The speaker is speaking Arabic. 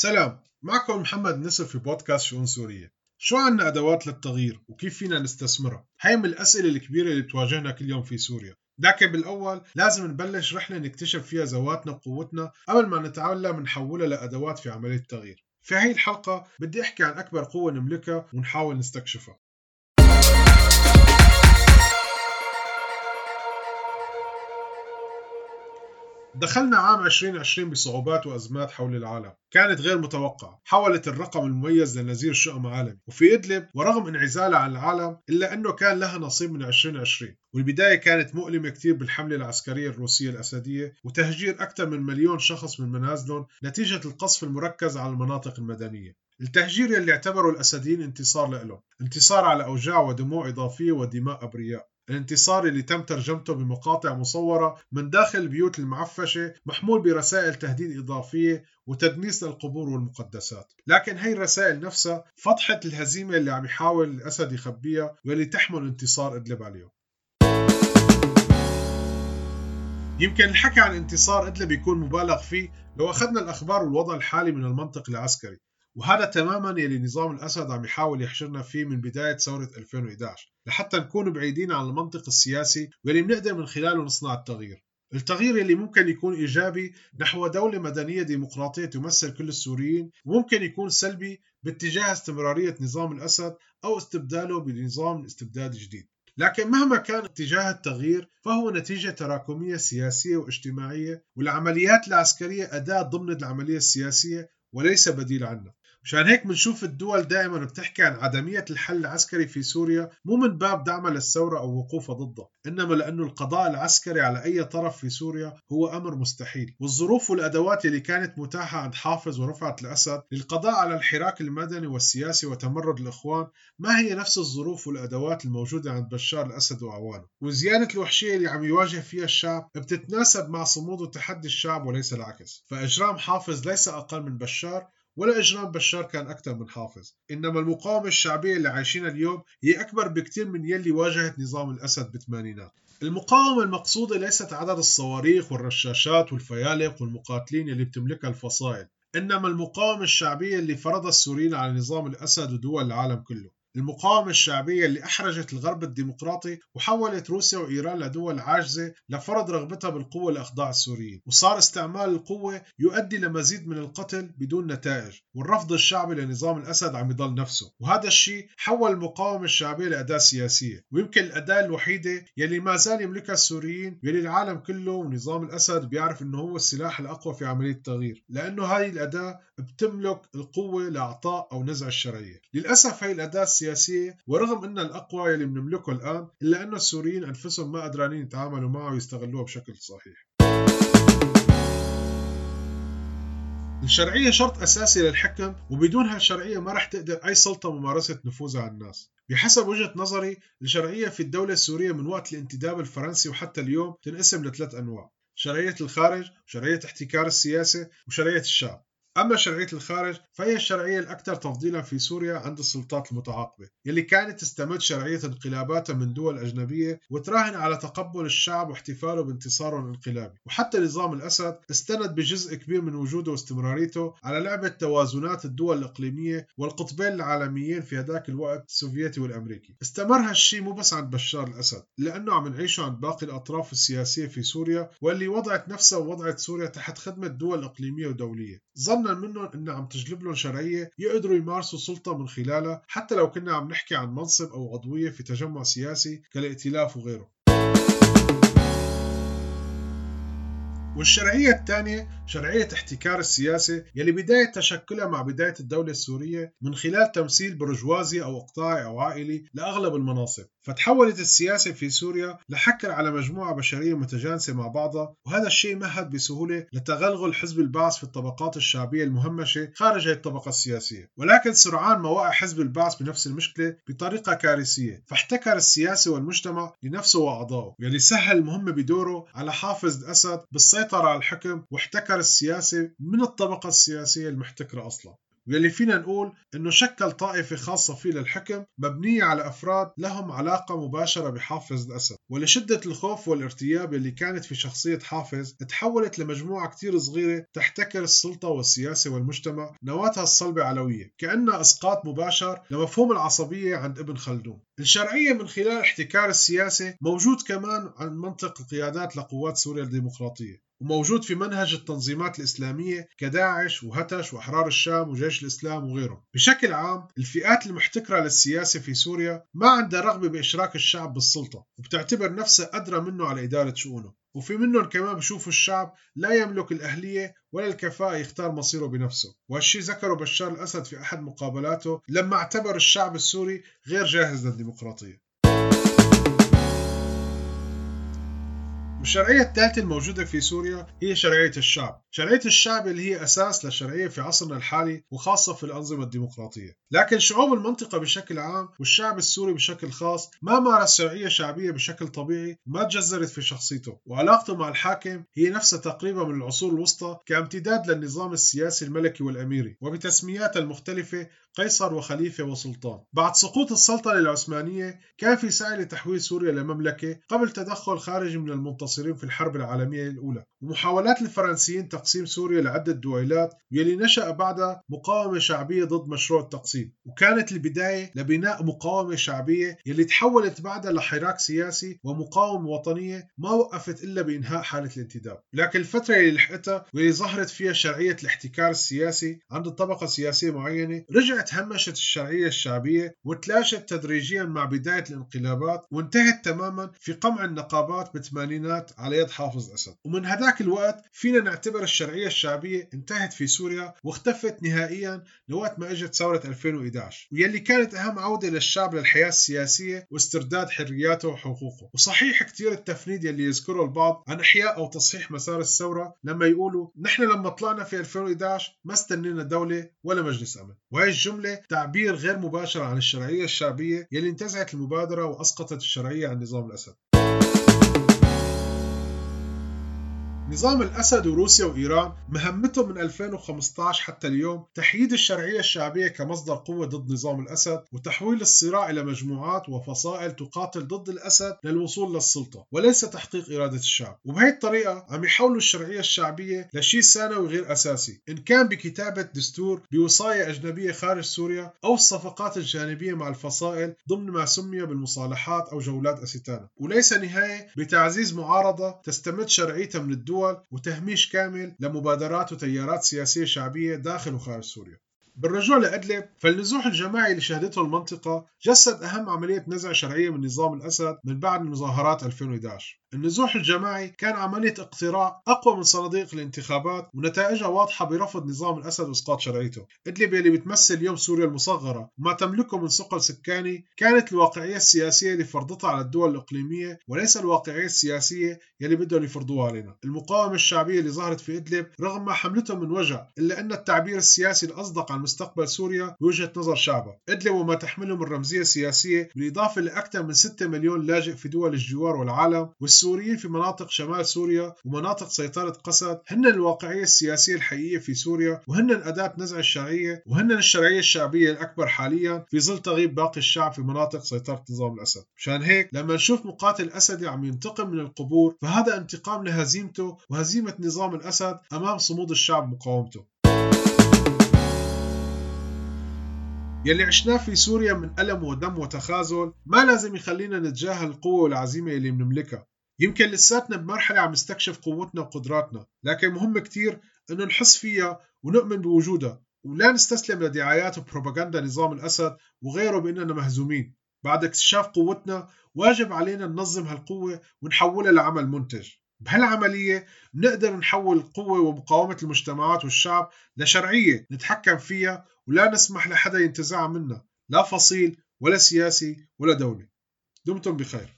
سلام معكم محمد نصر في بودكاست شؤون سورية. شو عنا أدوات للتغيير وكيف فينا نستثمرها؟ هاي من الأسئلة الكبيرة اللي بتواجهنا كل يوم في سوريا. لكن بالأول لازم نبلش رحلة نكتشف فيها ذواتنا وقوتنا قبل ما نتعلم نحولها لأدوات في عملية التغيير. في هاي الحلقة بدي أحكي عن أكبر قوة نملكها ونحاول نستكشفها. دخلنا عام 2020 بصعوبات وأزمات حول العالم. كانت غير متوقعة. حولت الرقم المميز لنزير شؤم عالمي. وفي إدلب ورغم انعزالها عن العالم إلا أنه كان لها نصيب من 2020 والبداية كانت مؤلمة كثير بالحملة العسكرية الروسية الأسدية وتهجير أكثر من مليون شخص من منازلهم نتيجة القصف المركز على المناطق المدنية. التهجير اللي اعتبره الأسديين انتصار لهم انتصار على أوجاع ودموع إضافية ودماء أبرياء. الانتصار اللي تم ترجمته بمقاطع مصورة من داخل البيوت المعفشة محمول برسائل تهديد إضافية وتدنيس للقبور والمقدسات. لكن هي الرسائل نفسها فضحت الهزيمة اللي عم يحاول الأسد يخبيها واللي تحمل انتصار إدلب عليهم يمكن الحكي عن انتصار إدلب يكون مبالغ فيه لو أخذنا الأخبار والوضع الحالي من المنطق العسكري. وهذا تماما يلي نظام الأسد عم يحاول يحشرنا فيه من بداية ثورة 2011 لحتى نكون بعيدين عن المنطق السياسي واللي بنقدر من خلاله نصنع التغيير. التغيير اللي ممكن يكون إيجابي نحو دولة مدنية ديمقراطية تمثل كل السوريين وممكن يكون سلبي باتجاه استمرارية نظام الأسد أو استبداله بنظام استبداد جديد. لكن مهما كان اتجاه التغيير فهو نتيجة تراكمية سياسية واجتماعية والعمليات العسكرية أداة ضمن العملية السياسية وليس بديل عنها. مشان هيك بنشوف الدول دائما بتحكي عن عدمية الحل العسكري في سوريا مو من باب دعمها للثورة أو وقوفها ضدها إنما لأنه القضاء العسكري على أي طرف في سوريا هو أمر مستحيل. والظروف والأدوات اللي كانت متاحة عند حافظ ورفعت الأسد للقضاء على الحراك المدني والسياسي وتمرد الإخوان ما هي نفس الظروف والأدوات الموجودة عند بشار الأسد وأعوانه وزيادة الوحشية اللي عم يواجه فيها الشعب بتتناسب مع صمود وتحدي الشعب وليس العكس. فإجرام حافظ ليس أقل من بشار ولا إجرام بشار كان أكثر من حافظ. إنما المقاومة الشعبية اللي عايشينها اليوم هي أكبر بكثير من يلي واجهت نظام الأسد بالثمانينات. المقاومة المقصودة ليست عدد الصواريخ والرشاشات والفيالق والمقاتلين اللي بتملكها الفصائل إنما المقاومة الشعبية اللي فرضها السوريين على نظام الأسد ودول العالم كله. المقاومة الشعبية اللي أحرجت الغرب الديمقراطي وحولت روسيا وإيران لدول عاجزة لفرض رغبتها بالقوة لإخضاع السوريين. وصار استعمال القوة يؤدي لمزيد من القتل بدون نتائج والرفض الشعبي لنظام الأسد عم يضل نفسه. وهذا الشيء حول المقاومة الشعبية لأداة سياسية. ويمكن الأداة الوحيدة يلي ما زال يملكها السوريين يلي العالم كله ونظام الأسد بيعرف إنه هو السلاح الأقوى في عملية التغيير. لأنه هاي الأداة بتملك القوة لإعطاء أو نزع الشرعية. للأسف هاي الأداة السياسية ورغم أنها الأقوى يلي بنملكه الآن إلا أن السوريين أنفسهم ما قدرانين يتعاملوا معه ويستغلوها بشكل صحيح. الشرعية شرط أساسي للحكم وبدون هالشرعية ما رح تقدر أي سلطة ممارسة نفوذها على الناس. بحسب وجهة نظري الشرعية في الدولة السورية من وقت الانتداب الفرنسي وحتى اليوم تنقسم لثلاث أنواع شرعية الخارج وشرعية احتكار السياسة وشرعية الشعب. أما شرعية الخارج فهي الشرعية الأكثر تفضيلا في سوريا عند السلطات المتعاقبة يلي كانت تستمد شرعية انقلاباتها من دول أجنبية وتراهن على تقبل الشعب واحتفاله بانتصاره الانقلابي. وحتى نظام الأسد استند بجزء كبير من وجوده واستمراريته على لعبة توازنات الدول الإقليمية والقطبين العالميين في هذاك الوقت السوفيتي والأمريكي. استمر هالشيء مو بس عند بشار الأسد لأنه عم نعيشه عند باقي الأطراف السياسية في سوريا واللي وضعت نفسها ووضعت سوريا تحت خدمة دول إقليمية ودولية. ظنا ظنا منهم انها عم تجلب لهم شرعية يقدروا يمارسوا سلطه من خلالها حتى لو كنا عم نحكي عن منصب أو عضوية في تجمع سياسي كالائتلاف وغيره. والشرعية الثانية شرعية احتكار السياسة يلي بداية تشكلها مع بداية الدولة السورية من خلال تمثيل برجوازي أو إقطاعي أو عائلي لأغلب المناصب. فتحولت السياسة في سوريا لحكر على مجموعة بشرية متجانسة مع بعضها وهذا الشيء مهد بسهولة لتغلغل حزب البعث في الطبقات الشعبية المهمشة خارج الطبقة السياسية. ولكن سرعان ما وقع حزب البعث بنفس المشكلة بطريقة كارثية فاحتكر السياسة والمجتمع لنفسه وأعضائه. يلي سهل المهمة بدوره على حافظ الأسد بالسيطرة على الحكم واحتكر السياسة من الطبقة السياسية المحتكرة أصلا. واللي فينا نقول إنه شكل طائفة خاصة فيه للحكم مبنية على أفراد لهم علاقة مباشرة بحافظ الأسد. ولشدة الخوف والارتياب اللي كانت في شخصية حافظ تحولت لمجموعة كتير صغيرة تحتكر السلطة والسياسة والمجتمع نواتها الصلبة علوية كأنها إسقاط مباشر لمفهوم العصبية عند ابن خلدون. الشرعية من خلال احتكار السياسة موجود كمان عن منطق القيادات لقوات سوريا الديمقراطية. وموجود في منهج التنظيمات الإسلامية كداعش وهتش وأحرار الشام وجيش الإسلام وغيرهم. بشكل عام الفئات المحتكرة للسياسة في سوريا ما عندها رغبة بإشراك الشعب بالسلطة وبتعتبر نفسها أدرى منه على إدارة شؤونه. وفي منهم كمان بشوفوا الشعب لا يملك الأهلية ولا الكفاءة يختار مصيره بنفسه. وهالشي ذكره بشار الأسد في أحد مقابلاته لما اعتبر الشعب السوري غير جاهز للديمقراطية. والشرعية الثالثة الموجودة في سوريا هي شرعية الشعب. شرعية الشعب اللي هي أساس للشرعية في عصرنا الحالي وخاصة في الأنظمة الديمقراطية. لكن شعوب المنطقة بشكل عام والشعب السوري بشكل خاص ما مارس شرعية شعبية بشكل طبيعي وما تجذرت في شخصيته. وعلاقته مع الحاكم هي نفسها تقريبا من العصور الوسطى كامتداد للنظام السياسي الملكي والأميري. وبتسمياتها المختلفة قيصر وخليفة وسلطان. بعد سقوط السلطنة العثمانية كان في سعي لتحويل سوريا لمملكة قبل تدخل خارجي من المنتصرين في الحرب العالمية الأولى. ومحاولات الفرنسيين تقسيم سوريا لعدة دويلات يلي نشأ بعدها مقاومة شعبية ضد مشروع التقسيم. وكانت البداية لبناء مقاومة شعبية يلي تحولت بعدها لحراك سياسي ومقاومة وطنية ما وقفت إلا بإنهاء حالة الانتداب. لكن الفترة اللي لحقتها واللي ظهرت فيها شرعية الاحتكار السياسي عند طبقة سياسية معينة رجعت همشت الشرعية الشعبية وتلاشت تدريجيا مع بداية الانقلابات وانتهت تماما في قمع النقابات بالثمانينات على يد حافظ أسد. ومن هذاك الوقت فينا نعتبر الشرعية الشعبية انتهت في سوريا واختفت نهائيا لوقت ما إجت ثورة 2011 واللي كانت أهم عودة للشعب للحياة السياسية واسترداد حرياته وحقوقه. وصحيح كثير التفنيد يلي يذكره البعض عن إحياء أو تصحيح مسار الثورة لما يقولوا نحن لما طلعنا في 2011 ما استنينا دولة ولا مجلس أمن. وهي الجملة تعبير غير مباشر عن الشرعية الشعبية يلي انتزعت المبادرة وأسقطت الشرعية عن نظام الأسد. نظام الأسد وروسيا وإيران مهمتهم من 2015 حتى اليوم تحييد الشرعية الشعبية كمصدر قوة ضد نظام الأسد وتحويل الصراع إلى مجموعات وفصائل تقاتل ضد الأسد للوصول للسلطة وليس تحقيق إرادة الشعب. وبهي الطريقة عم يحولوا الشرعية الشعبية لشيء ثانوي غير أساسي إن كان بكتابة دستور بوصايا أجنبية خارج سوريا أو الصفقات الجانبية مع الفصائل ضمن ما سمي بالمصالحات أو جولات أستانا. وليس نهاية بتعزيز معارضة تستمد شرعيتها من الدول الدول وتهميش كامل لمبادرات وتيارات سياسية شعبية داخل وخارج سوريا. بالرجوع لأدلب فالنزوح الجماعي اللي شهدته المنطقة جسد أهم عملية نزع شرعية من نظام الأسد من بعد مظاهرات 2011 النزوح الجماعي كان عملية اقتراع أقوى من صناديق الانتخابات ونتائجها واضحة برفض نظام الأسد وإسقاط شرعيته. إدلب اللي بتمثل اليوم سوريا المصغرة وما تملكه من ثقل سكاني كانت الواقعية السياسية اللي فرضتها على الدول الإقليمية وليس الواقعية السياسية يلي بدهم يفرضوها علينا. المقاومة الشعبية اللي ظهرت في إدلب رغم ما حملته من وجع إلا أن التعبير السياسي الأصدق عن مستقبل سوريا بوجهة نظر شعبها إدلب وما تحمله من رمزية سياسية بالإضافة لأكثر من 6 مليون لاجئ في دول الجوار والعالم السوريين في مناطق شمال سوريا ومناطق سيطرة قسد. هن الواقعية السياسية الحقيقية في سوريا وهن أداة نزع الشرعية وهن الشرعية الشعبية الأكبر حاليا في ظل تغيب باقي الشعب في مناطق سيطرة نظام الأسد. مشان هيك لما نشوف مقاتل أسدي عم ينتقم من القبور فهذا انتقام لهزيمته وهزيمة نظام الأسد أمام صمود الشعب مقاومته. يلي عشناه في سوريا من ألم ودم وتخاذل ما لازم يخلينا نتجاهل القوة والعزيمة اللي بنملكها يمكن لساتنا بمرحلة عم نستكشف قوتنا وقدراتنا لكن مهم كتير إنه نحس فيها ونؤمن بوجودها ولا نستسلم لدعايات وبروباغندا نظام الأسد وغيره بأننا مهزومين. بعد اكتشاف قوتنا واجب علينا ننظم هالقوة ونحولها لعمل منتج. بهالعملية بنقدر نحول القوة ومقاومة المجتمعات والشعب لشرعية نتحكم فيها ولا نسمح لحدا ينتزعها منا لا فصيل ولا سياسي ولا دولة دمتم بخير.